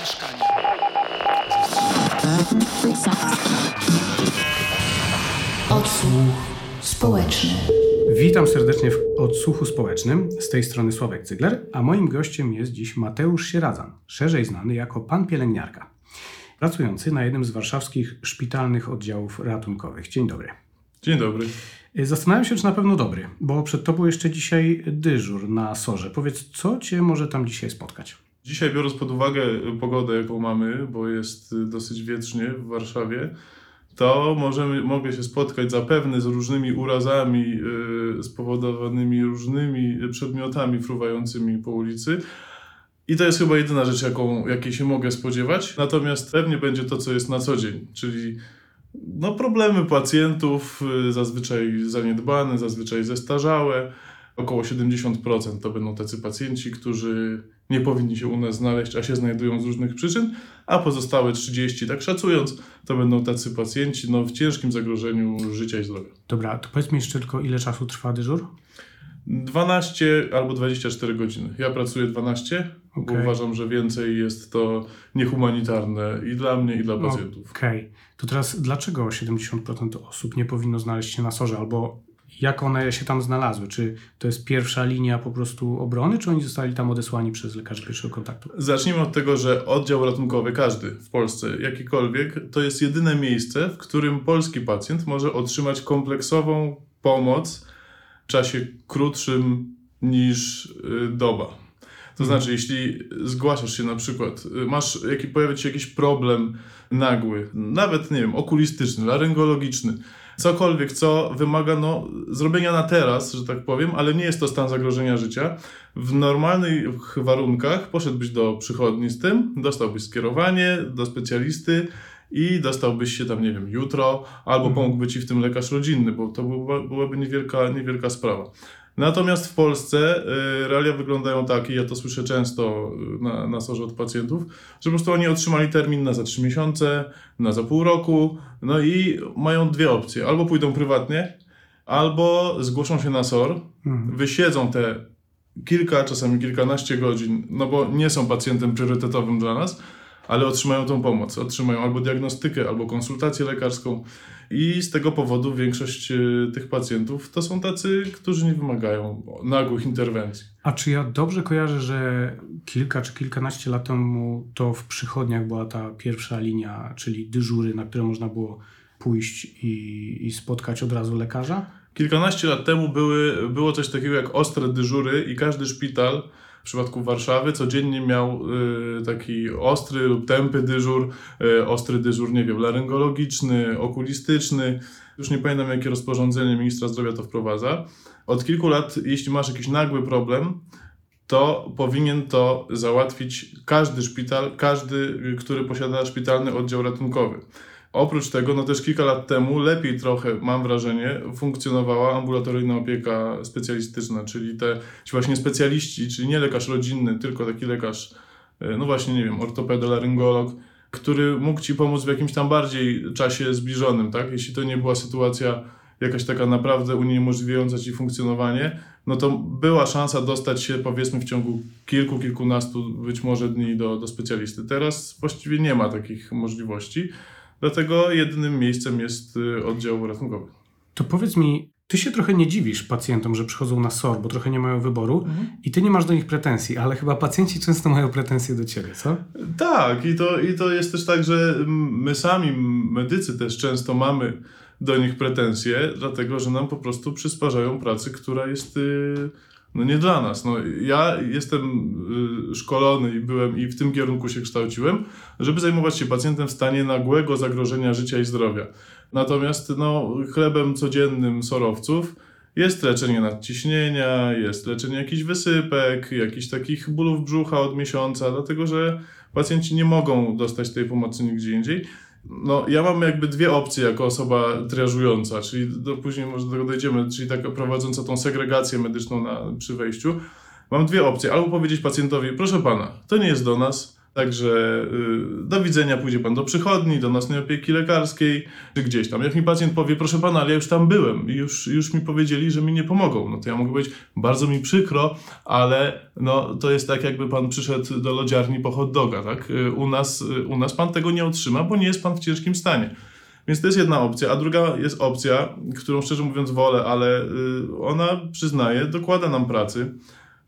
mieszkanie. Odsłuch społeczny. Witam serdecznie w Odsłuchu Społecznym. Z tej strony Sławek Cygler, a moim gościem jest dziś Mateusz Sieradzan, szerzej znany jako pan pielęgniarka, pracujący na jednym z warszawskich szpitalnych oddziałów ratunkowych. Dzień dobry. Dzień dobry. Zastanawiam się, czy na pewno dobry, bo przed tobą jeszcze dzisiaj dyżur na sorze. Powiedz, co cię może tam dzisiaj spotkać? Dzisiaj biorąc pod uwagę pogodę, jaką mamy, bo jest dosyć wietrznie w Warszawie, to możemy, mogę się spotkać zapewne z różnymi urazami yy, spowodowanymi różnymi przedmiotami fruwającymi po ulicy. I to jest chyba jedyna rzecz, jaką, jakiej się mogę spodziewać. Natomiast pewnie będzie to, co jest na co dzień, czyli no, problemy pacjentów, yy, zazwyczaj zaniedbane, zazwyczaj zestarzałe. Około 70% to będą tacy pacjenci, którzy nie powinni się u nas znaleźć, a się znajdują z różnych przyczyn, a pozostałe 30, tak szacując, to będą tacy pacjenci no, w ciężkim zagrożeniu życia i zdrowia. Dobra, to powiedz mi jeszcze tylko, ile czasu trwa dyżur? 12 albo 24 godziny. Ja pracuję 12, bo Okej. uważam, że więcej jest to niehumanitarne i dla mnie, i dla pacjentów. Okej, to teraz dlaczego 70% osób nie powinno znaleźć się na sorze, albo jak one się tam znalazły? Czy to jest pierwsza linia po prostu obrony, czy oni zostali tam odesłani przez lekarzy pierwszego kontaktu? Zacznijmy od tego, że oddział ratunkowy, każdy w Polsce, jakikolwiek, to jest jedyne miejsce, w którym polski pacjent może otrzymać kompleksową pomoc w czasie krótszym niż y, doba. To znaczy, jeśli zgłaszasz się na przykład, y, masz, jaki, pojawia się jakiś problem nagły, nawet, nie wiem, okulistyczny, laryngologiczny, cokolwiek, co wymaga no, zrobienia na teraz, że tak powiem, ale nie jest to stan zagrożenia życia. W normalnych warunkach poszedłbyś do przychodni z tym, dostałbyś skierowanie do specjalisty i dostałbyś się tam, nie wiem, jutro, albo pomógłby ci w tym lekarz rodzinny, bo to była, byłaby niewielka, niewielka sprawa. Natomiast w Polsce y, realia wyglądają tak, i ja to słyszę często y, na, na sorze od pacjentów, że po prostu oni otrzymali termin na za 3 miesiące, na za pół roku, no i mają dwie opcje. Albo pójdą prywatnie, albo zgłoszą się na SOR, Mhm. wysiedzą te kilka, czasami kilkanaście godzin, no bo nie są pacjentem priorytetowym dla nas, ale otrzymają tą pomoc. Otrzymają albo diagnostykę, albo konsultację lekarską. I z tego powodu większość y, tych pacjentów to są tacy, którzy nie wymagają nagłych interwencji. A czy ja dobrze kojarzę, że kilka czy kilkanaście lat temu to w przychodniach była ta pierwsza linia, czyli dyżury, na które można było pójść i, i spotkać od razu lekarza? Kilkanaście lat temu były, było coś takiego jak ostre dyżury i każdy szpital przypadku Warszawy codziennie miał y, taki ostry lub tępy dyżur, y, ostry dyżur, nie wiem, laryngologiczny, okulistyczny. Już nie pamiętam, jakie rozporządzenie ministra zdrowia to wprowadza. Od kilku lat, jeśli masz jakiś nagły problem, to powinien to załatwić każdy szpital, każdy, y, który posiada szpitalny oddział ratunkowy. Oprócz tego, no też kilka lat temu lepiej trochę, mam wrażenie, funkcjonowała ambulatoryjna opieka specjalistyczna, czyli te właśnie specjaliści, czyli nie lekarz rodzinny, tylko taki lekarz, e, no właśnie, nie wiem, ortopeda, laryngolog, który mógł ci pomóc w jakimś tam bardziej czasie zbliżonym, tak? Jeśli to nie była sytuacja jakaś taka naprawdę uniemożliwiająca ci funkcjonowanie, no to była szansa dostać się powiedzmy w ciągu kilku, kilkunastu być może dni do, do specjalisty. Teraz właściwie nie ma takich możliwości. Dlatego jedynym miejscem jest y, oddział ratunkowy. To powiedz mi, ty się trochę nie dziwisz pacjentom, że przychodzą na SOR, bo trochę nie mają wyboru i ty nie masz do nich pretensji, ale chyba pacjenci często mają pretensje do ciebie, co? Tak, i to, i to jest też tak, że my sami, medycy też często mamy do nich pretensje, dlatego że nam po prostu przysparzają pracy, która jest y, no nie dla nas. No, ja jestem y, szkolony i byłem i w tym kierunku się kształciłem, żeby zajmować się pacjentem w stanie nagłego zagrożenia życia i zdrowia. Natomiast no, chlebem codziennym sorowców jest leczenie nadciśnienia, jest leczenie jakichś wysypek, jakichś takich bólów brzucha od miesiąca, dlatego że pacjenci nie mogą dostać tej pomocy nigdzie indziej. No, ja mam jakby dwie opcje jako osoba triażująca, czyli do, później może do tego dojdziemy, czyli taka prowadząca tą segregację medyczną na, przy wejściu. Mam dwie opcje. Albo powiedzieć pacjentowi, proszę pana, to nie jest do nas, Także y, do widzenia, pójdzie pan do przychodni, do nocnej opieki lekarskiej, czy gdzieś tam. Jak mi pacjent powie, proszę pana, ale ja już tam byłem i już, już mi powiedzieli, że mi nie pomogą, no to ja mogę powiedzieć, bardzo mi przykro, ale no, to jest tak, jakby pan przyszedł do lodziarni po hot doga, tak? Y, U nas, y, u nas pan tego nie otrzyma, bo nie jest pan w ciężkim stanie. Więc to jest jedna opcja, a druga jest opcja, którą szczerze mówiąc wolę, ale ona przyznaje, dokłada nam pracy.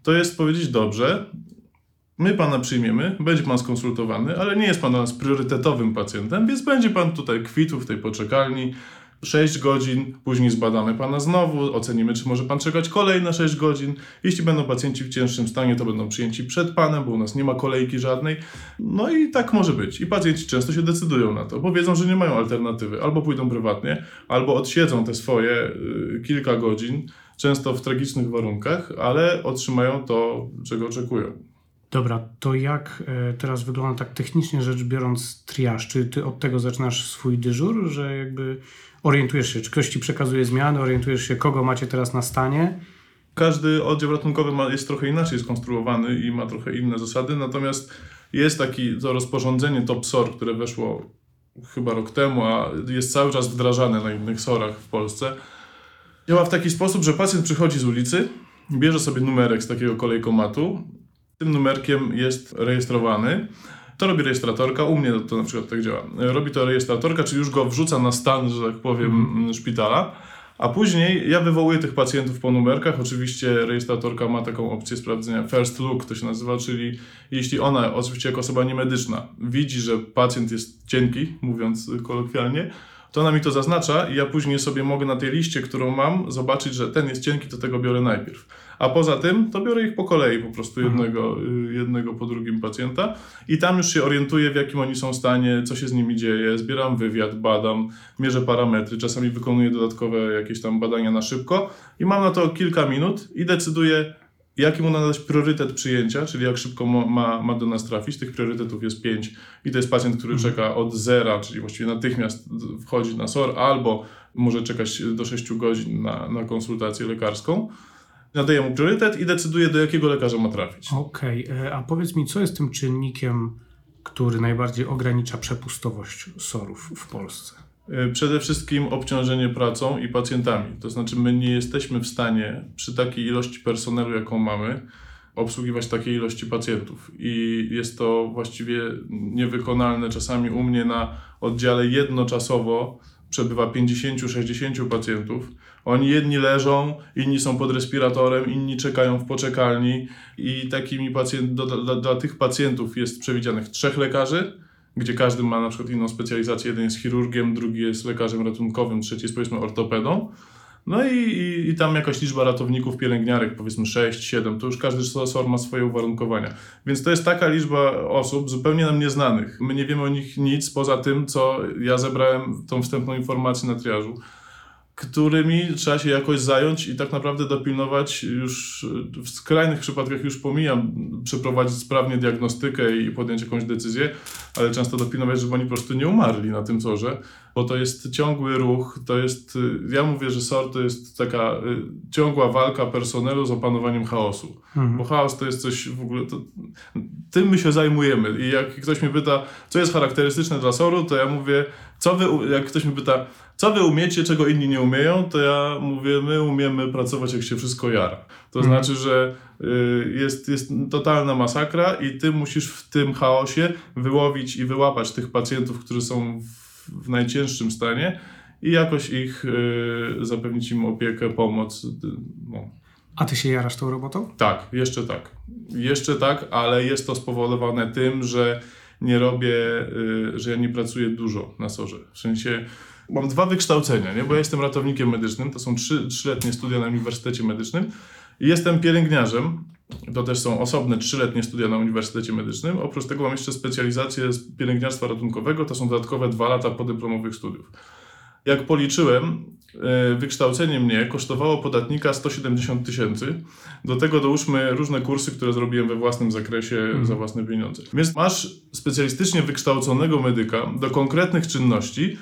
To jest powiedzieć dobrze, my pana przyjmiemy, będzie pan skonsultowany, ale nie jest pan dla nas priorytetowym pacjentem, więc będzie pan tutaj kwitł w tej poczekalni. 6 godzin, później zbadamy pana znowu, ocenimy, czy może pan czekać kolejne 6 godzin. Jeśli będą pacjenci w cięższym stanie, to będą przyjęci przed panem, bo u nas nie ma kolejki żadnej. No i tak może być. I pacjenci często się decydują na to, bo wiedzą, że nie mają alternatywy. Albo pójdą prywatnie, albo odsiedzą te swoje y, kilka godzin, często w tragicznych warunkach, ale otrzymają to, czego oczekują. Dobra, to jak e, teraz wygląda tak technicznie rzecz biorąc triaż? Czy ty od tego zaczynasz swój dyżur, że jakby orientujesz się, czy ktoś ci przekazuje zmiany, orientujesz się, kogo macie teraz na stanie? Każdy oddział ratunkowy ma, jest trochę inaczej skonstruowany i ma trochę inne zasady, natomiast jest taki to rozporządzenie TOP-SOR, które weszło chyba rok temu, a jest cały czas wdrażane na innych SORach w Polsce. Działa w taki sposób, że pacjent przychodzi z ulicy, bierze sobie numerek z takiego kolejkomatu, tym numerkiem jest rejestrowany. To robi rejestratorka, u mnie to na przykład tak działa. Robi to rejestratorka, czyli już go wrzuca na stan, że tak powiem, mm. szpitala. A później ja wywołuję tych pacjentów po numerkach. Oczywiście rejestratorka ma taką opcję sprawdzenia first look, to się nazywa, czyli jeśli ona, oczywiście jako osoba niemedyczna, widzi, że pacjent jest cienki, mówiąc kolokwialnie, to ona mi to zaznacza i ja później sobie mogę na tej liście, którą mam, zobaczyć, że ten jest cienki, to tego biorę najpierw. A poza tym, to biorę ich po kolei, po prostu mhm. jednego, y, jednego po drugim pacjenta i tam już się orientuję, w jakim oni są stanie, co się z nimi dzieje, zbieram wywiad, badam, mierzę parametry, czasami wykonuję dodatkowe jakieś tam badania na szybko i mam na to kilka minut i decyduję, jaki mu nadać priorytet przyjęcia, czyli jak szybko ma, ma do nas trafić. Tych priorytetów jest pięć i to jest pacjent, który mhm. czeka od zera, czyli właściwie natychmiast wchodzi na SOR, albo może czekać do 6 godzin na, na konsultację lekarską. Nadaje mu priorytet i decyduje, do jakiego lekarza ma trafić. Okej, okay. a powiedz mi, co jest tym czynnikiem, który najbardziej ogranicza przepustowość SOR-ów w Polsce? E, przede wszystkim obciążenie pracą i pacjentami. To znaczy, my nie jesteśmy w stanie przy takiej ilości personelu, jaką mamy, obsługiwać takiej ilości pacjentów. I jest to właściwie niewykonalne. Czasami u mnie na oddziale jednoczasowo przebywa 50-60 pacjentów. Oni jedni leżą, inni są pod respiratorem, inni czekają w poczekalni i takimi pacjent, dla, dla, tych pacjentów jest przewidzianych trzech lekarzy, gdzie każdy ma na przykład inną specjalizację. Jeden jest chirurgiem, drugi jest lekarzem ratunkowym, trzeci jest powiedzmy ortopedą. No i, i, i, tam jakaś liczba ratowników, pielęgniarek, powiedzmy 6, 7, to już każdy SOR ma swoje uwarunkowania. Więc to jest taka liczba osób zupełnie nam nieznanych. My nie wiemy o nich nic poza tym, co ja zebrałem tą wstępną informację na triażu którymi trzeba się jakoś zająć i tak naprawdę dopilnować już w skrajnych przypadkach już pomijam przeprowadzić sprawnie diagnostykę i podjąć jakąś decyzję, ale często dopilnować, żeby oni po prostu nie umarli na tym sorze, bo to jest ciągły ruch, to jest, ja mówię, że SOR to jest taka y, ciągła walka personelu z opanowaniem chaosu, mhm. bo chaos to jest coś w ogóle, to, tym my się zajmujemy i jak ktoś mnie pyta, co jest charakterystyczne dla SOR-u, to ja mówię, co wy, jak ktoś mi pyta, co wy umiecie, czego inni nie umieją, to ja mówię, my umiemy pracować, jak się wszystko jara. To mhm. znaczy, że y, jest, jest totalna masakra i ty musisz w tym chaosie wyłowić i wyłapać tych pacjentów, którzy są w, w najcięższym stanie i jakoś ich y, zapewnić im opiekę, pomoc. No. A ty się jarasz tą robotą? Tak, jeszcze tak. Jeszcze tak, ale jest to spowodowane tym, że nie robię, y, że ja nie pracuję dużo na sorze. W sensie mam dwa wykształcenia, nie? bo ja jestem ratownikiem medycznym, to są trzy, trzyletnie studia na Uniwersytecie Medycznym i jestem pielęgniarzem, to też są osobne trzyletnie studia na Uniwersytecie Medycznym. Oprócz tego mam jeszcze specjalizację z pielęgniarstwa ratunkowego, to są dodatkowe dwa lata podyplomowych studiów. Jak policzyłem, e, wykształcenie mnie kosztowało podatnika 170 tysięcy. Do tego dołóżmy różne kursy, które zrobiłem we własnym zakresie mm. za własne pieniądze. Więc masz specjalistycznie wykształconego medyka do konkretnych czynności,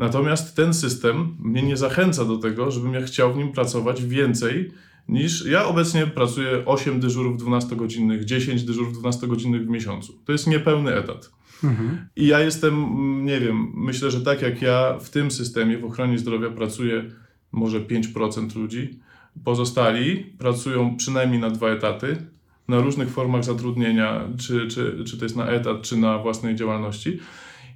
Natomiast ten system mnie nie zachęca do tego, żebym ja chciał w nim pracować więcej niż ja obecnie pracuję 8 dyżurów 12-godzinnych, 10 dyżurów 12-godzinnych w miesiącu. To jest niepełny etat. Mhm. I ja jestem, nie wiem, myślę, że tak jak ja w tym systemie, w ochronie zdrowia pracuje może 5% ludzi, pozostali pracują przynajmniej na dwa etaty, na różnych formach zatrudnienia, czy, czy, czy to jest na etat, czy na własnej działalności.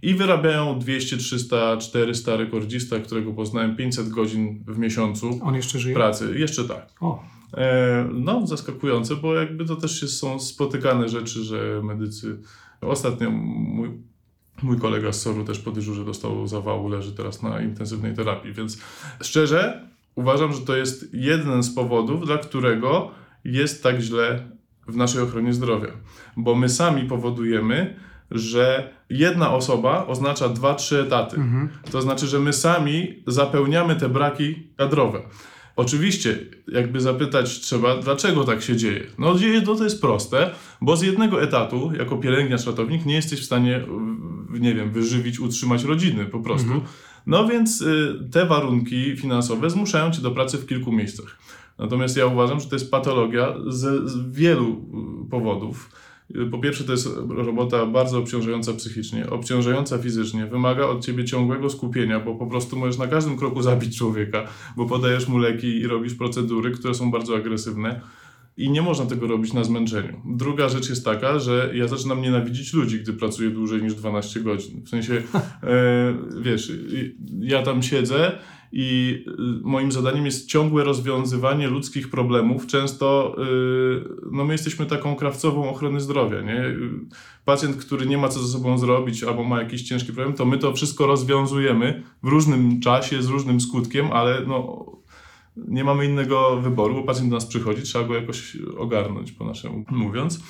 I wyrabiają 200, 300, 400 rekordzista, którego poznałem 500 godzin w miesiącu On jeszcze żyje? pracy. Jeszcze tak. O, E, No, zaskakujące, bo jakby to też jest, są spotykane rzeczy, że medycy. Ostatnio mój, mój kolega z SOR-u też po dyżurze dostał zawału, leży teraz na intensywnej terapii, więc szczerze uważam, że to jest jeden z powodów, dla którego jest tak źle w naszej ochronie zdrowia. Bo my sami powodujemy, że jedna osoba oznacza dwa, trzy etaty. mhm. To znaczy, że my sami zapełniamy te braki kadrowe. Oczywiście, jakby zapytać trzeba, dlaczego tak się dzieje. No dzieje to, to jest proste, bo z jednego etatu, jako pielęgniarz ratownik, nie jesteś w stanie, nie wiem, wyżywić, utrzymać rodziny po prostu. Mhm. No więc y, te warunki finansowe zmuszają cię do pracy w kilku miejscach. Natomiast ja uważam, że to jest patologia z, z wielu y, powodów. Po pierwsze, to jest robota bardzo obciążająca psychicznie, obciążająca fizycznie, wymaga od ciebie ciągłego skupienia, bo po prostu możesz na każdym kroku zabić człowieka, bo podajesz mu leki i robisz procedury, które są bardzo agresywne. I nie można tego robić na zmęczeniu. Druga rzecz jest taka, że ja zaczynam nienawidzić ludzi, gdy pracuję dłużej niż 12 godzin. W sensie, e, wiesz, ja tam siedzę i y, moim zadaniem jest ciągłe rozwiązywanie ludzkich problemów. Często y, no my jesteśmy taką krawcową ochrony zdrowia. Nie? Pacjent, który nie ma co ze sobą zrobić albo ma jakiś ciężki problem, to my to wszystko rozwiązujemy w różnym czasie, z różnym skutkiem, ale no, nie mamy innego wyboru, bo pacjent do nas przychodzi, trzeba go jakoś ogarnąć, po naszemu mówiąc.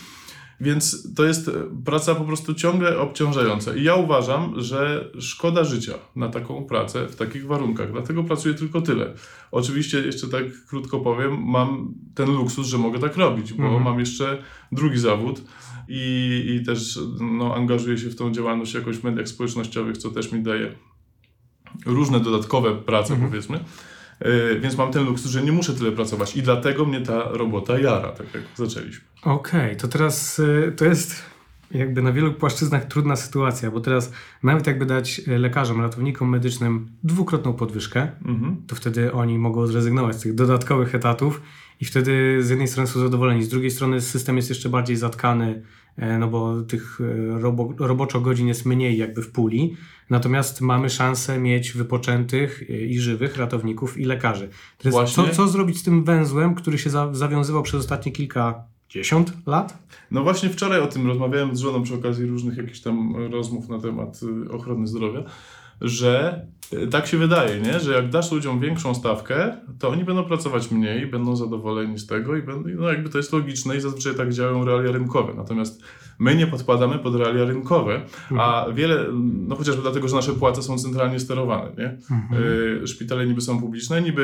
Więc to jest praca po prostu ciągle obciążająca. I ja uważam, że szkoda życia na taką pracę w takich warunkach. Dlatego pracuję tylko tyle. Oczywiście, jeszcze tak krótko powiem, mam ten luksus, że mogę tak robić, bo Mhm. mam jeszcze drugi zawód i, i też no, angażuję się w tą działalność jakoś w mediach społecznościowych, co też mi daje różne dodatkowe prace, Mhm. powiedzmy. Yy, więc mam ten luksus, że nie muszę tyle pracować i dlatego mnie ta robota jara, tak jak zaczęliśmy. Okej, to teraz y, to jest jakby na wielu płaszczyznach trudna sytuacja, bo teraz nawet jakby dać y, lekarzom, ratownikom medycznym dwukrotną podwyżkę, Mhm. to wtedy oni mogą zrezygnować z tych dodatkowych etatów i wtedy z jednej strony są zadowoleni, z drugiej strony system jest jeszcze bardziej zatkany, e, no bo tych e, robo, roboczo godzin jest mniej jakby w puli, natomiast mamy szansę mieć wypoczętych e, i żywych ratowników i lekarzy. Teraz co, co zrobić z tym węzłem, który się za, zawiązywał przez ostatnie kilkadziesiąt lat? No właśnie wczoraj o tym rozmawiałem z żoną przy okazji różnych jakichś tam rozmów na temat y, ochrony zdrowia, że y, tak się wydaje, nie? że jak dasz ludziom większą stawkę, to oni będą pracować mniej, będą zadowoleni z tego i będą, no jakby to jest logiczne i zazwyczaj tak działają realia rynkowe. Natomiast my nie podpadamy pod realia rynkowe, a wiele, no chociażby dlatego, że nasze płace są centralnie sterowane, nie? Y, Szpitale niby są publiczne, niby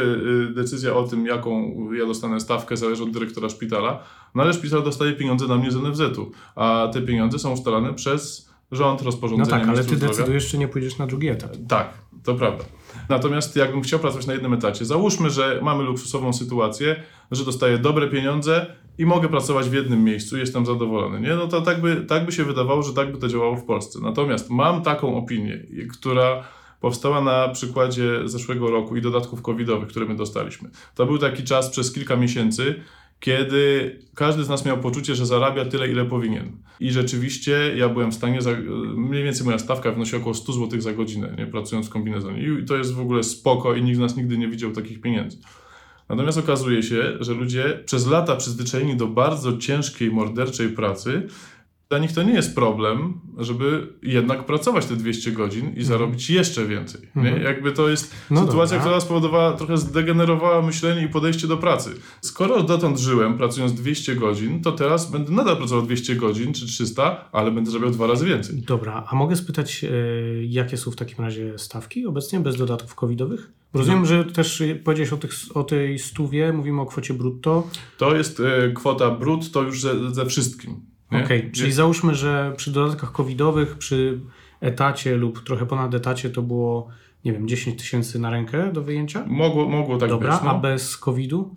y, decyzja o tym, jaką ja dostanę stawkę, zależy od dyrektora szpitala, no ale szpital dostaje pieniądze na mnie z NFZ-u, a te pieniądze są ustalane przez rząd, No rozporządzenia tak, ale ty zdrowia. decydujesz, czy nie pójdziesz na drugi etap. Tak, to prawda. Natomiast jakbym chciał pracować na jednym etacie, załóżmy, że mamy luksusową sytuację, że dostaję dobre pieniądze i mogę pracować w jednym miejscu jestem zadowolony, nie? No to tak by, tak by się wydawało, że tak by to działało w Polsce. Natomiast mam taką opinię, która powstała na przykładzie zeszłego roku i dodatków covidowych, które my dostaliśmy. To był taki czas przez kilka miesięcy, kiedy każdy z nas miał poczucie, że zarabia tyle, ile powinien. I rzeczywiście ja byłem w stanie, za, mniej więcej moja stawka wynosi około 100 zł za godzinę, nie, pracując w kombinezonie. I to jest w ogóle spoko i nikt z nas nigdy nie widział takich pieniędzy. Natomiast okazuje się, że ludzie przez lata przyzwyczajeni do bardzo ciężkiej, morderczej pracy, dla nich to nie jest problem, żeby jednak pracować te 200 godzin i zarobić jeszcze więcej. Nie? Mhm. Jakby to jest No sytuacja, dobra. która spowodowała, trochę zdegenerowała myślenie i podejście do pracy. Skoro dotąd żyłem pracując 200 godzin, to teraz będę nadal pracował 200 godzin czy 300, ale będę zarabiał dwa razy więcej. Dobra, a mogę spytać, e, jakie są w takim razie stawki obecnie bez dodatków covidowych? Rozumiem, że też e, powiedziałeś o, tych, o tej stówie, mówimy o kwocie brutto. To jest e, kwota brut, to już ze, ze wszystkim. Nie? Okej, czyli załóżmy, że przy dodatkach covidowych, przy etacie lub trochę ponad etacie to było, nie wiem, 10 tysięcy na rękę do wyjęcia? Mogło, mogło tak Dobra, być. No. a bez covidu?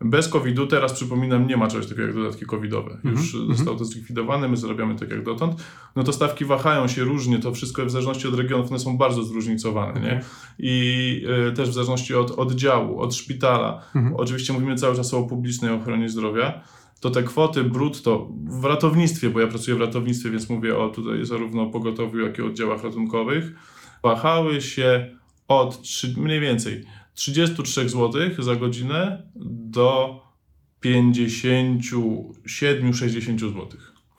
Bez COVID-u teraz przypominam, nie ma czegoś takiego jak dodatki covidowe. Już Mhm, zostało to zlikwidowane, my zarabiamy tak jak dotąd. No to stawki wahają się różnie, to wszystko w zależności od regionów, one są bardzo zróżnicowane, nie? Okej. I y, też w zależności od oddziału, od szpitala. Mhm. Oczywiście mówimy cały czas o publicznej ochronie zdrowia. To te kwoty brutto w ratownictwie, bo ja pracuję w ratownictwie, więc mówię o tutaj zarówno pogotowiu, jak i oddziałach ratunkowych, wahały się od trzy, mniej więcej 33 zł za godzinę do 57-60 zł.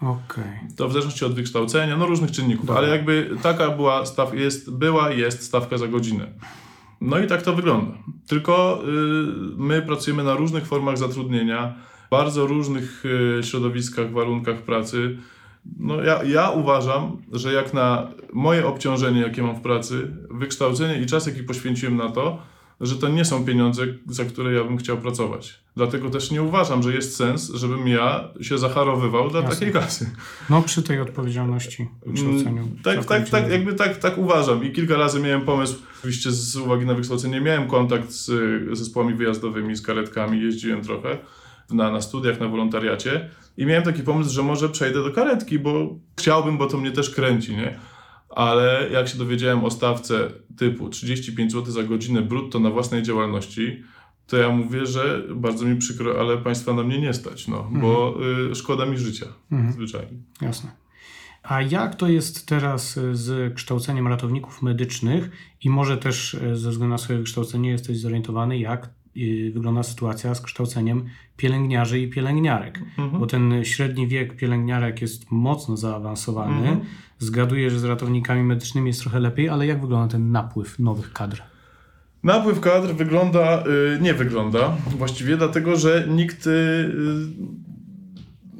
Okej. To w zależności od wykształcenia, no różnych czynników, Dobra. ale jakby taka była, staw, jest, była jest stawka za godzinę. No i tak to wygląda. Tylko y, my pracujemy na różnych formach zatrudnienia, bardzo różnych y, środowiskach, warunkach pracy. No ja, ja uważam, że jak na moje obciążenie, jakie mam w pracy, wykształcenie i czas, jaki poświęciłem na to, że to nie są pieniądze, za które ja bym chciał pracować. Dlatego też nie uważam, że jest sens, żebym ja się zacharowywał dla Jasne. takiej kasy. No przy tej odpowiedzialności, wykształceniu. Mm, Tak, tak, tak, jakby tak, tak uważam. I kilka razy miałem pomysł, oczywiście z uwagi na wykształcenie, miałem kontakt z zespołami wyjazdowymi, z karetkami, jeździłem trochę na, na studiach, na wolontariacie i miałem taki pomysł, że może przejdę do karetki, bo chciałbym, bo to mnie też kręci, nie? Ale jak się dowiedziałem o stawce typu 35 zł za godzinę brutto na własnej działalności, to ja mówię, że bardzo mi przykro, ale państwa na mnie nie stać, no, bo y, szkoda mi życia, Mhm. zwyczajnie. Jasne. A jak to jest teraz e, z kształceniem ratowników medycznych i może też e, ze względu na swoje wykształcenie jesteś zorientowany, jak y, wygląda sytuacja z kształceniem pielęgniarzy i pielęgniarek? Mhm. Bo ten średni wiek pielęgniarek jest mocno zaawansowany. Mhm. Zgaduję, że z ratownikami medycznymi jest trochę lepiej, ale jak wygląda ten napływ nowych kadr? Napływ kadr wygląda, y, nie wygląda, właściwie dlatego, że nikt.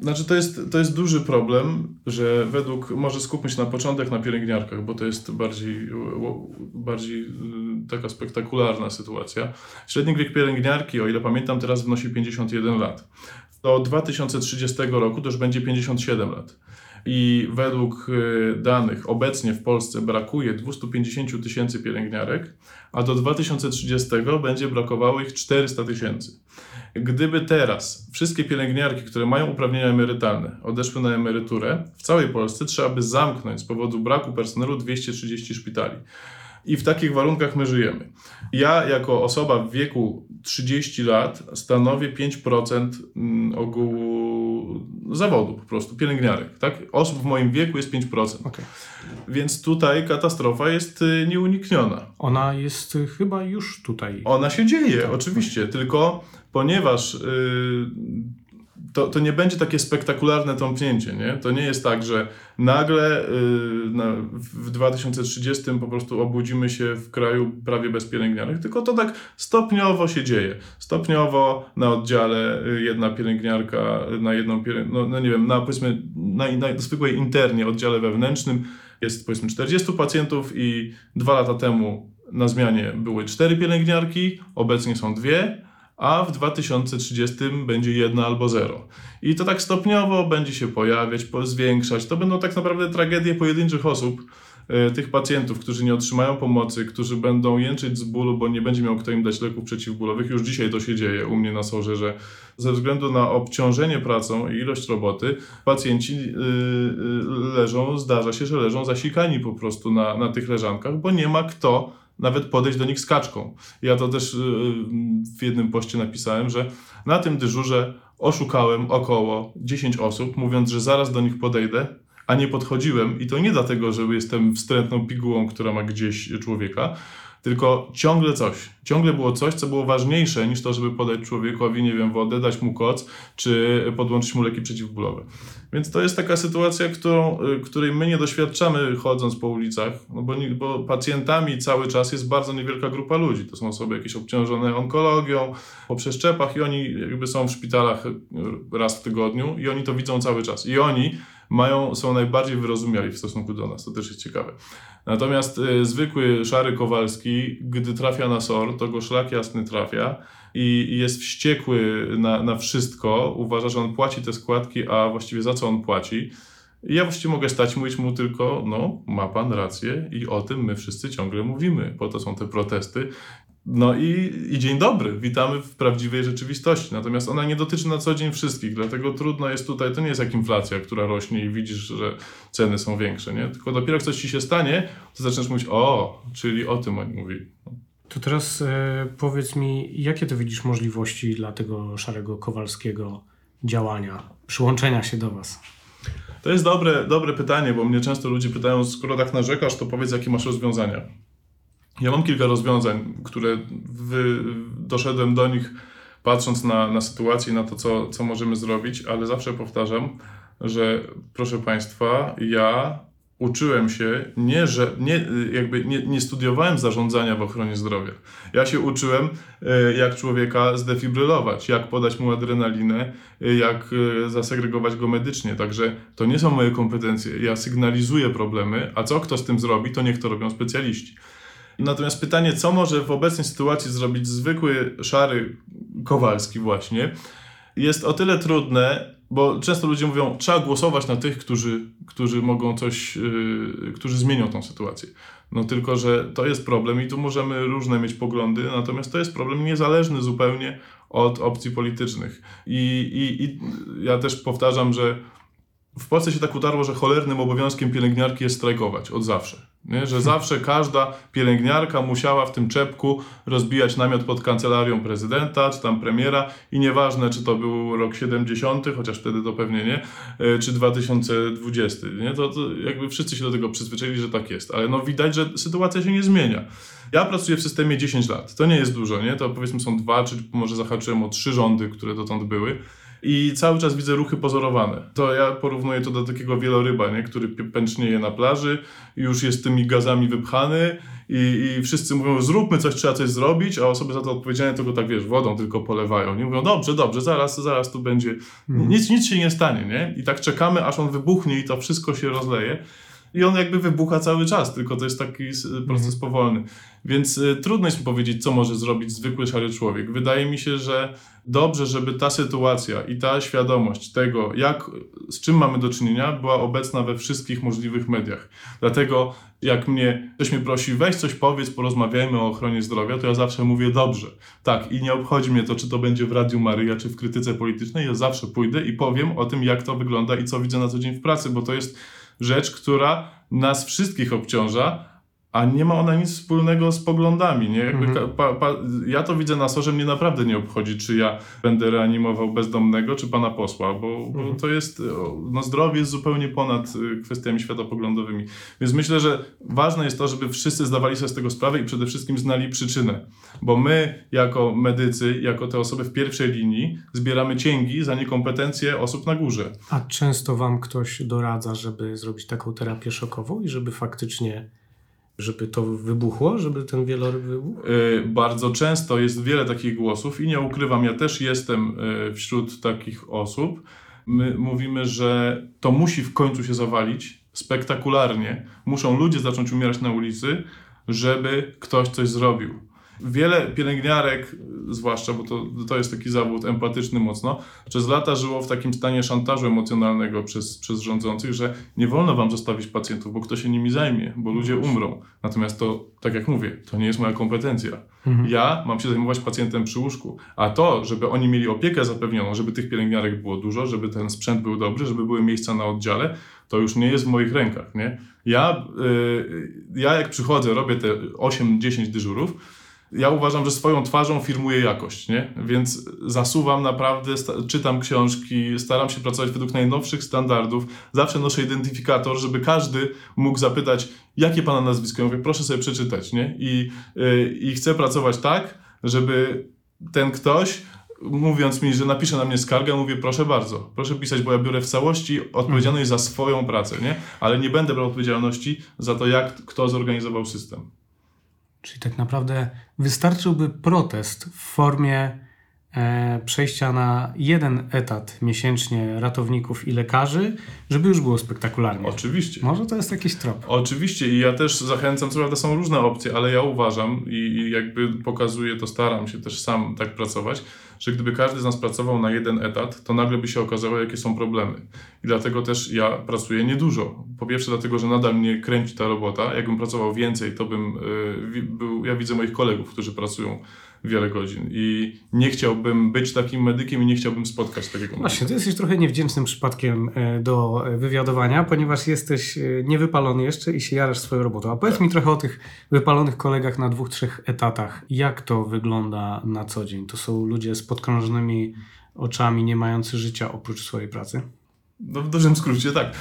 Znaczy, to jest, to jest duży problem, że według. Może skupmy się na początek na pielęgniarkach, bo to jest bardziej, bardziej y, taka spektakularna sytuacja. Średni wiek pielęgniarki, o ile pamiętam, teraz wynosi 51 lat. Do 2030 roku to już będzie 57 lat. I według y, danych obecnie w Polsce brakuje 250 tysięcy pielęgniarek, a do 2030 będzie brakowało ich 400 tysięcy. Gdyby teraz wszystkie pielęgniarki, które mają uprawnienia emerytalne, odeszły na emeryturę, w całej Polsce trzeba by zamknąć z powodu braku personelu 230 szpitali. I w takich warunkach my żyjemy. Ja, jako osoba w wieku 30 lat, stanowię 5% mm, ogółu zawodu, po prostu pielęgniarek. Tak? Osób w moim wieku jest 5%. Okej. Więc tutaj katastrofa jest y, nieunikniona. Ona jest y, chyba już tutaj. Ona się dzieje, Tak. oczywiście, tylko ponieważ y, to, to nie będzie takie spektakularne tąpnięcie, nie? To nie jest tak, że nagle y, na, w 2030 po prostu obudzimy się w kraju prawie bez pielęgniarek, tylko to tak stopniowo się dzieje. Stopniowo na oddziale y, jedna pielęgniarka na jedną no, no nie wiem, na powiedzmy na, na zwykłej internie, oddziale wewnętrznym jest powiedzmy 40 pacjentów i dwa lata temu na zmianie były cztery pielęgniarki, obecnie są dwie, a w 2030 będzie jedna albo zero. I to tak stopniowo będzie się pojawiać, po- zwiększać. To będą tak naprawdę tragedie pojedynczych osób, e, tych pacjentów, którzy nie otrzymają pomocy, którzy będą jęczyć z bólu, bo nie będzie miał kto im dać leków przeciwbólowych. Już dzisiaj to się dzieje u mnie na sorze, że ze względu na obciążenie pracą i ilość roboty, pacjenci yy, yy, leżą, zdarza się, że leżą zasikani po prostu na, na tych leżankach, bo nie ma kto nawet podejść do nich z kaczką. Ja to też yy, w jednym poście napisałem, że na tym dyżurze oszukałem około 10 osób, mówiąc, że zaraz do nich podejdę, a nie podchodziłem i to nie dlatego, że jestem wstrętną pigułą, która ma gdzieś człowieka, tylko ciągle coś. Ciągle było coś, co było ważniejsze niż to, żeby podać człowiekowi, nie wiem, wodę, dać mu koc, czy podłączyć mu leki przeciwbólowe. Więc to jest taka sytuacja, którą, y, której my nie doświadczamy chodząc po ulicach, no bo, bo pacjentami cały czas jest bardzo niewielka grupa ludzi. To są osoby jakieś obciążone onkologią, po przeszczepach i oni jakby są w szpitalach y, raz w tygodniu i oni to widzą cały czas. I oni mają, są najbardziej wyrozumiali w stosunku do nas. To też jest ciekawe. Natomiast y, zwykły szary Kowalski, gdy trafia na SOR, to go szlak jasny trafia i jest wściekły na, na wszystko. Uważa, że on płaci te składki, a właściwie za co on płaci. I ja właściwie mogę stać mówić mu tylko, no, ma pan rację i o tym my wszyscy ciągle mówimy. Po to są te protesty. No i, i dzień dobry, witamy w prawdziwej rzeczywistości. Natomiast ona nie dotyczy na co dzień wszystkich, dlatego trudno jest tutaj, to nie jest jak inflacja, która rośnie i widzisz, że ceny są większe, nie? Tylko dopiero jak coś ci się stanie, to zaczynasz mówić, o, czyli o tym oni mówili. To teraz e, powiedz mi, jakie ty widzisz możliwości dla tego szarego Kowalskiego działania, przyłączenia się do was? To jest dobre, dobre pytanie, bo mnie często ludzie pytają, skoro tak narzekasz, to powiedz, jakie masz rozwiązania. Ja mam kilka rozwiązań, które wy, doszedłem do nich patrząc na, na sytuację na to, co, co możemy zrobić, ale zawsze powtarzam, że proszę Państwa, ja uczyłem się, nie, że nie, jakby nie, nie studiowałem zarządzania w ochronie zdrowia. Ja się uczyłem, e, jak człowieka zdefibrylować, jak podać mu adrenalinę, e, jak e, zasegregować go medycznie. Także to nie są moje kompetencje. Ja sygnalizuję problemy, a co kto z tym zrobi, to niech to robią specjaliści. Natomiast pytanie, co może w obecnej sytuacji zrobić zwykły, szary Kowalski właśnie, jest o tyle trudne, bo często ludzie mówią, trzeba głosować na tych, którzy, którzy mogą coś, yy, którzy zmienią tą sytuację. No tylko, że to jest problem i tu możemy różne mieć poglądy, natomiast to jest problem niezależny zupełnie od opcji politycznych. I, i, i ja też powtarzam, że w Polsce się tak utarło, że cholernym obowiązkiem pielęgniarki jest strajkować od zawsze. Nie? Że zawsze każda pielęgniarka musiała w tym czepku rozbijać namiot pod kancelarią prezydenta, czy tam premiera i nieważne, czy to był rok 70., chociaż wtedy to pewnie nie, e, czy 2020. Nie? To, to jakby wszyscy się do tego przyzwyczaili, że tak jest. Ale no widać, że sytuacja się nie zmienia. Ja pracuję w systemie 10 lat. To nie jest dużo, nie? To powiedzmy są dwa, czy może zahaczyłem o trzy rządy, które dotąd były i cały czas widzę ruchy pozorowane. To ja porównuję to do takiego wieloryba, nie? który pęcznieje na plaży, już jest tymi gazami wypchany i, i wszyscy mówią, zróbmy coś, trzeba coś zrobić, a osoby za to odpowiedzialne go tak, wiesz, wodą tylko polewają. Nie mówią, dobrze, dobrze, zaraz, zaraz tu będzie, mhm. nic, nic się nie stanie, nie? I tak czekamy, aż on wybuchnie i to wszystko się rozleje. I on jakby wybucha cały czas, tylko to jest taki proces mhm. powolny. Więc y, trudno jest mi powiedzieć, co może zrobić zwykły szary człowiek. Wydaje mi się, że dobrze, żeby ta sytuacja i ta świadomość tego, jak, z czym mamy do czynienia, była obecna we wszystkich możliwych mediach. Dlatego jak mnie ktoś mnie prosi, weź coś powiedz, porozmawiajmy o ochronie zdrowia, to ja zawsze mówię dobrze. Tak, i nie obchodzi mnie to, czy to będzie w Radiu Maryja, czy w krytyce politycznej, ja zawsze pójdę i powiem o tym, jak to wygląda i co widzę na co dzień w pracy, bo to jest rzecz, która nas wszystkich obciąża, a nie ma ona nic wspólnego z poglądami. Nie? Jakby mhm. pa, pa, ja to widzę na sorze, mnie naprawdę nie obchodzi, czy ja będę reanimował bezdomnego, czy pana posła, bo, mhm. bo to jest, no zdrowie jest zupełnie ponad y, kwestiami światopoglądowymi. Więc myślę, że ważne jest to, żeby wszyscy zdawali sobie z tego sprawę i przede wszystkim znali przyczynę. Bo my, jako medycy, jako te osoby w pierwszej linii, zbieramy cięgi za niekompetencje osób na górze. A często wam ktoś doradza, żeby zrobić taką terapię szokową i żeby faktycznie żeby to wybuchło, żeby ten wieloryb wybuchł? Yy, bardzo często jest wiele takich głosów i nie ukrywam, ja też jestem yy, wśród takich osób. My mówimy, że to musi w końcu się zawalić spektakularnie. Muszą ludzie zacząć umierać na ulicy, żeby ktoś coś zrobił. Wiele pielęgniarek, zwłaszcza, bo to, to jest taki zawód empatyczny mocno, przez lata żyło w takim stanie szantażu emocjonalnego przez, przez rządzących, że nie wolno wam zostawić pacjentów, bo kto się nimi zajmie, bo ludzie umrą. Natomiast to, tak jak mówię, to nie jest moja kompetencja. Mhm. Ja mam się zajmować pacjentem przy łóżku, a to, żeby oni mieli opiekę zapewnioną, żeby tych pielęgniarek było dużo, żeby ten sprzęt był dobry, żeby były miejsca na oddziale, to już nie jest w moich rękach. Nie? Ja, yy, ja jak przychodzę, robię te 8-10 dyżurów, ja uważam, że swoją twarzą firmuję jakość, nie? Więc zasuwam naprawdę, czytam książki, staram się pracować według najnowszych standardów. Zawsze noszę identyfikator, żeby każdy mógł zapytać, jakie pana nazwisko. Ja mówię, proszę sobie przeczytać, nie? I, yy, i chcę pracować tak, żeby ten ktoś mówiąc mi, że napisze na mnie skargę, mówię, proszę bardzo, proszę pisać, bo ja biorę w całości odpowiedzialność za swoją pracę, nie? Ale nie będę brał odpowiedzialności za to, jak kto zorganizował system. Czyli tak naprawdę wystarczyłby protest w formie e, przejścia na jeden etat miesięcznie ratowników i lekarzy, żeby już było spektakularnie. Oczywiście. Może to jest jakiś trop. Oczywiście i ja też zachęcam, co prawda są różne opcje, ale ja uważam i, i jakby pokazuję to, staram się też sam tak pracować, że gdyby każdy z nas pracował na jeden etat, to nagle by się okazało, jakie są problemy. I dlatego też ja pracuję niedużo. Po pierwsze, dlatego, że nadal mnie kręci ta robota. Jakbym pracował więcej, to bym y, był. Ja widzę moich kolegów, którzy pracują wiele godzin i nie chciałbym być takim medykiem i nie chciałbym spotkać takiego medyka. Właśnie, ty jesteś trochę niewdzięcznym przypadkiem e, do wywiadowania, ponieważ jesteś e, niewypalony jeszcze i się jarasz swoją robotą. A powiedz mi trochę o tych wypalonych kolegach na dwóch, trzech etatach. Jak to wygląda na co dzień? To są ludzie z podkrążonymi oczami, nie mający życia oprócz swojej pracy? No, w dużym skrócie, tak. E,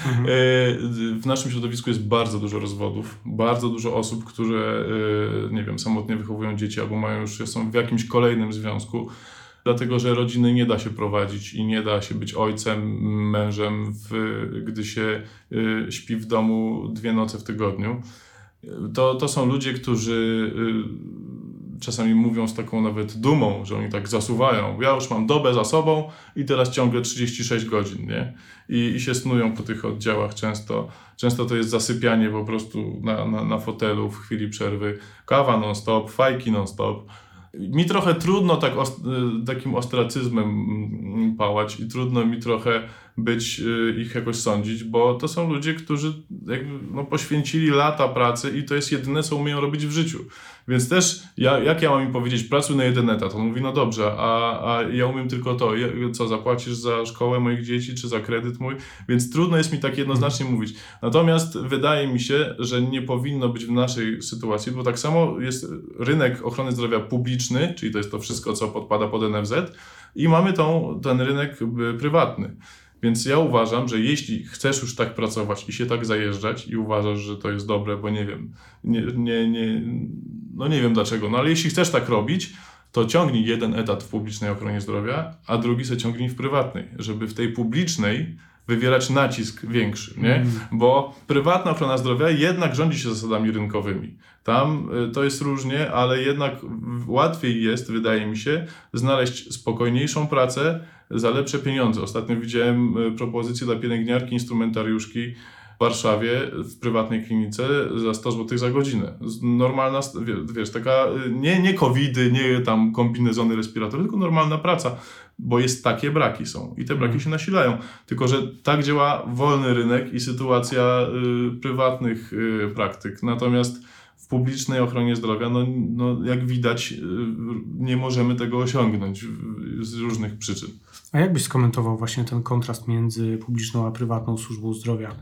w naszym środowisku jest bardzo dużo rozwodów, bardzo dużo osób, które, e, nie wiem, samotnie wychowują dzieci albo mają już, są w jakimś kolejnym związku, dlatego że rodziny nie da się prowadzić i nie da się być ojcem, mężem, w, gdy się e, śpi w domu dwie noce w tygodniu. To, to są ludzie, którzy czasami mówią z taką nawet dumą, że oni tak zasuwają. Ja już mam dobę za sobą i teraz ciągle 36 godzin, nie? I, i się snują po tych oddziałach często. Często to jest zasypianie po prostu na, na, na fotelu w chwili przerwy. Kawa non-stop, fajki non-stop. Mi trochę trudno tak y, takim ostracyzmem mm, pałać i trudno mi trochę być y, ich jakoś sądzić, bo to są ludzie, którzy jakby, no, poświęcili lata pracy i to jest jedyne, co umieją robić w życiu. Więc też, ja, jak ja mam im powiedzieć, pracuj na jeden etat? On mówi, no dobrze, a, a ja umiem tylko to. Co, zapłacisz za szkołę moich dzieci, czy za kredyt mój? Więc trudno jest mi tak jednoznacznie mówić. Natomiast wydaje mi się, że nie powinno być w naszej sytuacji, bo tak samo jest rynek ochrony zdrowia publiczny, czyli to jest to wszystko, co podpada pod NFZ, i mamy tą, ten rynek prywatny. Więc ja uważam, że jeśli chcesz już tak pracować i się tak zajeżdżać i uważasz, że to jest dobre, bo nie wiem, nie, nie, nie, no nie wiem dlaczego, no ale jeśli chcesz tak robić, to ciągnij jeden etat w publicznej ochronie zdrowia, a drugi se ciągnij w prywatnej, żeby w tej publicznej wywierać nacisk większy, nie? Bo prywatna ochrona zdrowia jednak rządzi się zasadami rynkowymi. Tam y, to jest różnie, ale jednak łatwiej jest, wydaje mi się, znaleźć spokojniejszą pracę za lepsze pieniądze. Ostatnio widziałem y, propozycję dla pielęgniarki, instrumentariuszki w Warszawie w prywatnej klinice za 100 zł za godzinę. Normalna, wiesz, taka y, nie, nie covidy, nie tam kombinezony, respiratory, tylko normalna praca, bo jest takie braki są i te braki się nasilają. Tylko, że tak działa wolny rynek i sytuacja y, prywatnych y, praktyk. Natomiast w publicznej ochronie zdrowia, no, no jak widać, y, nie możemy tego osiągnąć z różnych przyczyn. A jak byś skomentował właśnie ten kontrast między publiczną a prywatną służbą zdrowia?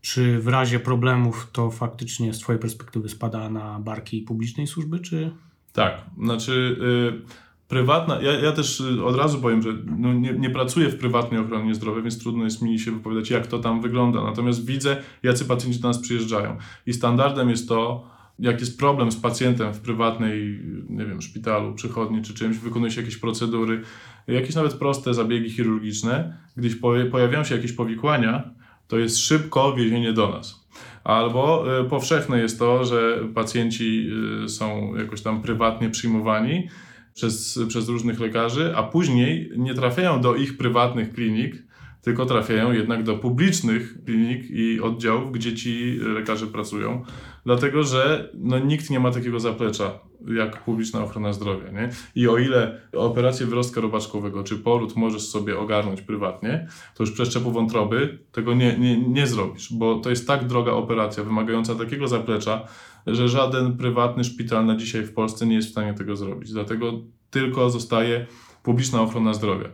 Czy w razie problemów to faktycznie z Twojej perspektywy spada na barki publicznej służby, czy Tak, znaczy y, prywatna, ja, ja też y, od razu powiem, że no, nie, nie pracuję w prywatnej ochronie zdrowia, więc trudno jest mi się wypowiadać, jak to tam wygląda. Natomiast widzę, jacy pacjenci do nas przyjeżdżają. I standardem jest to, jak jest problem z pacjentem w prywatnej, nie wiem, szpitalu, przychodni czy czymś, wykonuje się jakieś procedury, jakieś nawet proste zabiegi chirurgiczne, gdyś poja- pojawiają się jakieś powikłania, to jest szybko wiezienie do nas. Albo y, powszechne jest to, że pacjenci y, są jakoś tam prywatnie przyjmowani przez, przez różnych lekarzy, a później nie trafiają do ich prywatnych klinik, tylko trafiają jednak do publicznych klinik i oddziałów, gdzie ci lekarze pracują, dlatego że no, nikt nie ma takiego zaplecza jak publiczna ochrona zdrowia. Nie? I o ile operację wyrostka robaczkowego czy poród możesz sobie ogarnąć prywatnie, to już przeszczepu wątroby tego nie, nie, nie zrobisz, bo to jest tak droga operacja, wymagająca takiego zaplecza, że żaden prywatny szpital na dzisiaj w Polsce nie jest w stanie tego zrobić. Dlatego tylko zostaje publiczna ochrona zdrowia.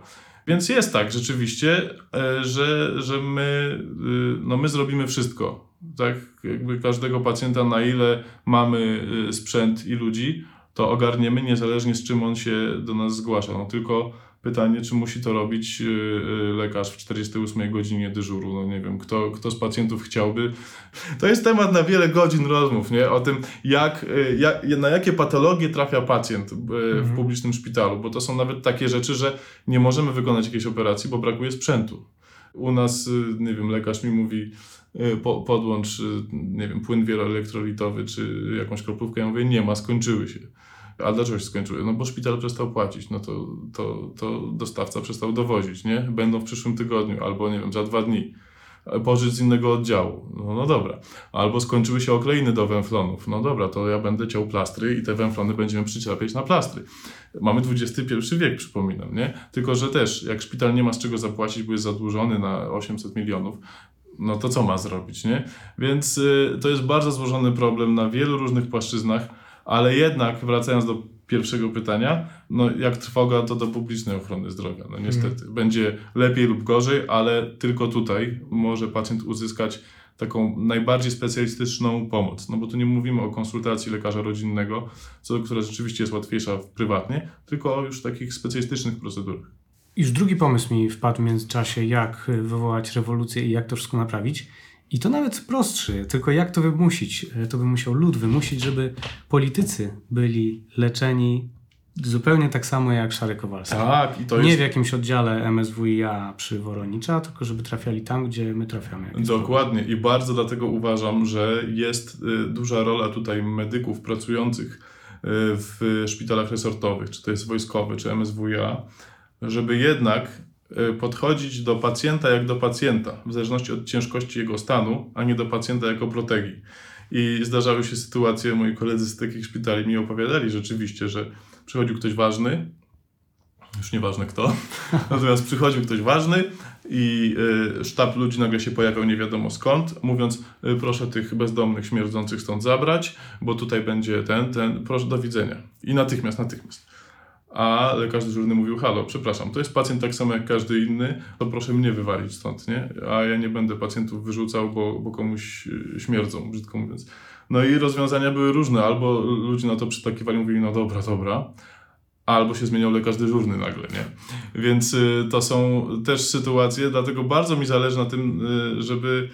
Więc jest tak rzeczywiście, e, że, że my, y, no my zrobimy wszystko. Tak, jakby każdego pacjenta, na ile mamy y, sprzęt i ludzi, to ogarniemy niezależnie z czym on się do nas zgłasza. No tylko pytanie, czy musi to robić y, y, lekarz w 48 godzinie dyżuru. No nie wiem, kto, kto z pacjentów chciałby. To jest temat na wiele godzin rozmów, nie? O tym, jak, y, jak, na jakie patologie trafia pacjent w publicznym szpitalu, bo to są nawet takie rzeczy, że nie możemy wykonać jakiejś operacji, bo brakuje sprzętu. U nas, nie wiem, lekarz mi mówi, po, podłącz, nie wiem, płyn wieloelektrolitowy czy jakąś kroplówkę. Ja mówię, nie ma, skończyły się. A dlaczego się skończyły? No bo szpital przestał płacić, no to, to, to dostawca przestał dowozić, nie? Będą w przyszłym tygodniu albo, nie wiem, za dwa dni. pożyć z innego oddziału. No, no dobra. Albo skończyły się okleiny do węflonów. No dobra, to ja będę ciął plastry i te węflony będziemy przyczepiać na plastry. Mamy XXI wiek, przypominam, nie? Tylko, że też, jak szpital nie ma z czego zapłacić, bo jest zadłużony na 800 milionów, no to co ma zrobić, nie? Więc y, to jest bardzo złożony problem na wielu różnych płaszczyznach, ale jednak, wracając do pierwszego pytania, no jak trwoga to do publicznej ochrony zdrowia, no niestety. Będzie lepiej lub gorzej, ale tylko tutaj może pacjent uzyskać taką najbardziej specjalistyczną pomoc. No bo tu nie mówimy o konsultacji lekarza rodzinnego, co, która rzeczywiście jest łatwiejsza w prywatnie, tylko o już takich specjalistycznych procedurach. Już drugi pomysł mi wpadł w międzyczasie, jak wywołać rewolucję i jak to wszystko naprawić. I to nawet prostszy, tylko jak to wymusić? To by musiał lud wymusić, żeby politycy byli leczeni zupełnie tak samo jak Szary Kowalski. Tak, i to Nie jest... w jakimś oddziale MSWiA przy Woronicza, tylko żeby trafiali tam, gdzie my trafiamy. Dokładnie i bardzo dlatego uważam, że jest y, duża rola tutaj medyków pracujących y, w szpitalach resortowych, czy to jest wojskowy, czy MSWiA, żeby jednak podchodzić do pacjenta jak do pacjenta, w zależności od ciężkości jego stanu, a nie do pacjenta jako protegi. I zdarzały się sytuacje, moi koledzy z takich szpitali mi opowiadali rzeczywiście, że przychodził ktoś ważny, już nieważne kto, natomiast przychodził ktoś ważny i y, sztab ludzi nagle się pojawiał nie wiadomo skąd, mówiąc y, proszę tych bezdomnych, śmierdzących stąd zabrać, bo tutaj będzie ten, ten, proszę do widzenia. I natychmiast, natychmiast. A lekarz dyżurny mówił, halo, przepraszam, to jest pacjent tak samo jak każdy inny, to proszę mnie wywalić stąd, nie? A ja nie będę pacjentów wyrzucał, bo, bo komuś y, śmierdzą, brzydko mówiąc. No i rozwiązania były różne, albo ludzie na to przytakiwali, mówili, no dobra, dobra, albo się zmieniał lekarz dyżurny nagle, nie? Więc y, to są też sytuacje, dlatego bardzo mi zależy na tym, y, żeby,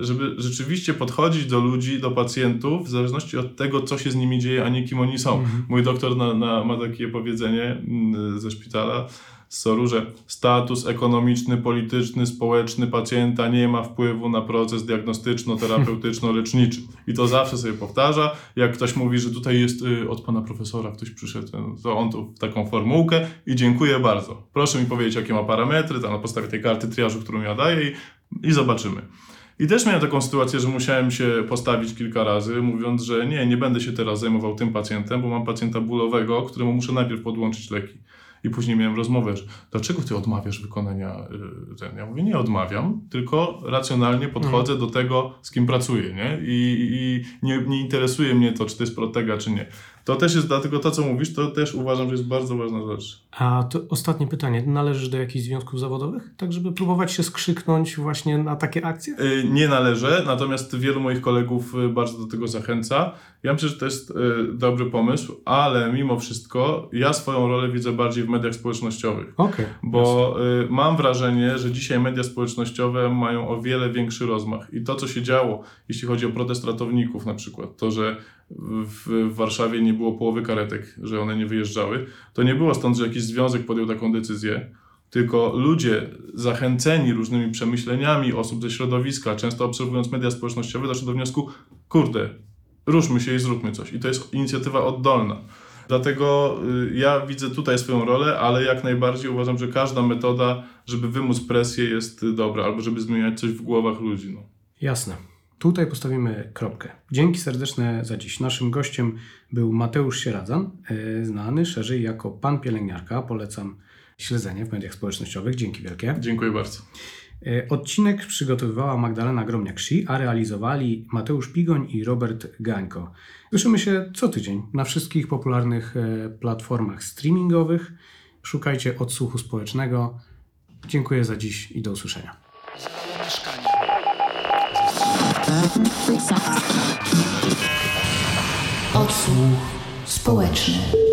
żeby rzeczywiście podchodzić do ludzi, do pacjentów, w zależności od tego, co się z nimi dzieje, a nie kim oni są. Mój doktor na, na, ma takie powiedzenie mm, ze szpitala, z Soru, że status ekonomiczny, polityczny, społeczny pacjenta nie ma wpływu na proces diagnostyczno-terapeutyczno-leczniczy. I to zawsze sobie powtarza. Jak ktoś mówi, że tutaj jest y, od pana profesora ktoś przyszedł, to on tu w taką formułkę i dziękuję bardzo. Proszę mi powiedzieć, jakie ma parametry, tam na podstawie tej karty triażu, którą ja daję i, i zobaczymy. I też miałem taką sytuację, że musiałem się postawić kilka razy, mówiąc, że nie, nie będę się teraz zajmował tym pacjentem, bo mam pacjenta bólowego, któremu muszę najpierw podłączyć leki. I później miałem rozmowę, że dlaczego ty odmawiasz wykonania y, ten? Ja mówię, nie odmawiam, tylko racjonalnie podchodzę do tego, z kim pracuję, nie? I, i nie, nie interesuje mnie to, czy to jest protega, czy nie. To też jest, dlatego to, co mówisz, to też uważam, że jest bardzo ważna rzecz. A to ostatnie pytanie. Należysz do jakichś związków zawodowych? Tak, żeby próbować się skrzyknąć właśnie na takie akcje? Y, Nie należę, natomiast wielu moich kolegów y, bardzo do tego zachęca. Ja myślę, że to jest y, dobry pomysł, ale mimo wszystko ja swoją rolę widzę bardziej w mediach społecznościowych. Okej. Bo y, mam wrażenie, że dzisiaj media społecznościowe mają o wiele większy rozmach. I to, co się działo, jeśli chodzi o protest ratowników na przykład, to, że w, Warszawie nie było połowy karetek, że one nie wyjeżdżały, to nie było stąd, że jakiś związek podjął taką decyzję, tylko ludzie zachęceni różnymi przemyśleniami osób ze środowiska, często obserwując media społecznościowe, doszli do wniosku, kurde, ruszmy się i zróbmy coś. I to jest inicjatywa oddolna. Dlatego y, ja widzę tutaj swoją rolę, ale jak najbardziej uważam, że każda metoda, żeby wymóc presję jest dobra, albo żeby zmieniać coś w głowach ludzi. No. Jasne. Tutaj postawimy kropkę. Dzięki serdeczne za dziś. Naszym gościem był Mateusz Sieradzan, e, znany szerzej jako pan pielęgniarka. Polecam śledzenie w mediach społecznościowych. Dzięki wielkie. Dziękuję bardzo. E, Odcinek przygotowywała Magdalena Gromniak-Shi, a realizowali Mateusz Pigoń i Robert Gańko. Słyszymy się co tydzień na wszystkich popularnych e, platformach streamingowych. Szukajcie odsłuchu społecznego. Dziękuję za dziś i do usłyszenia. Odsłuch społeczny.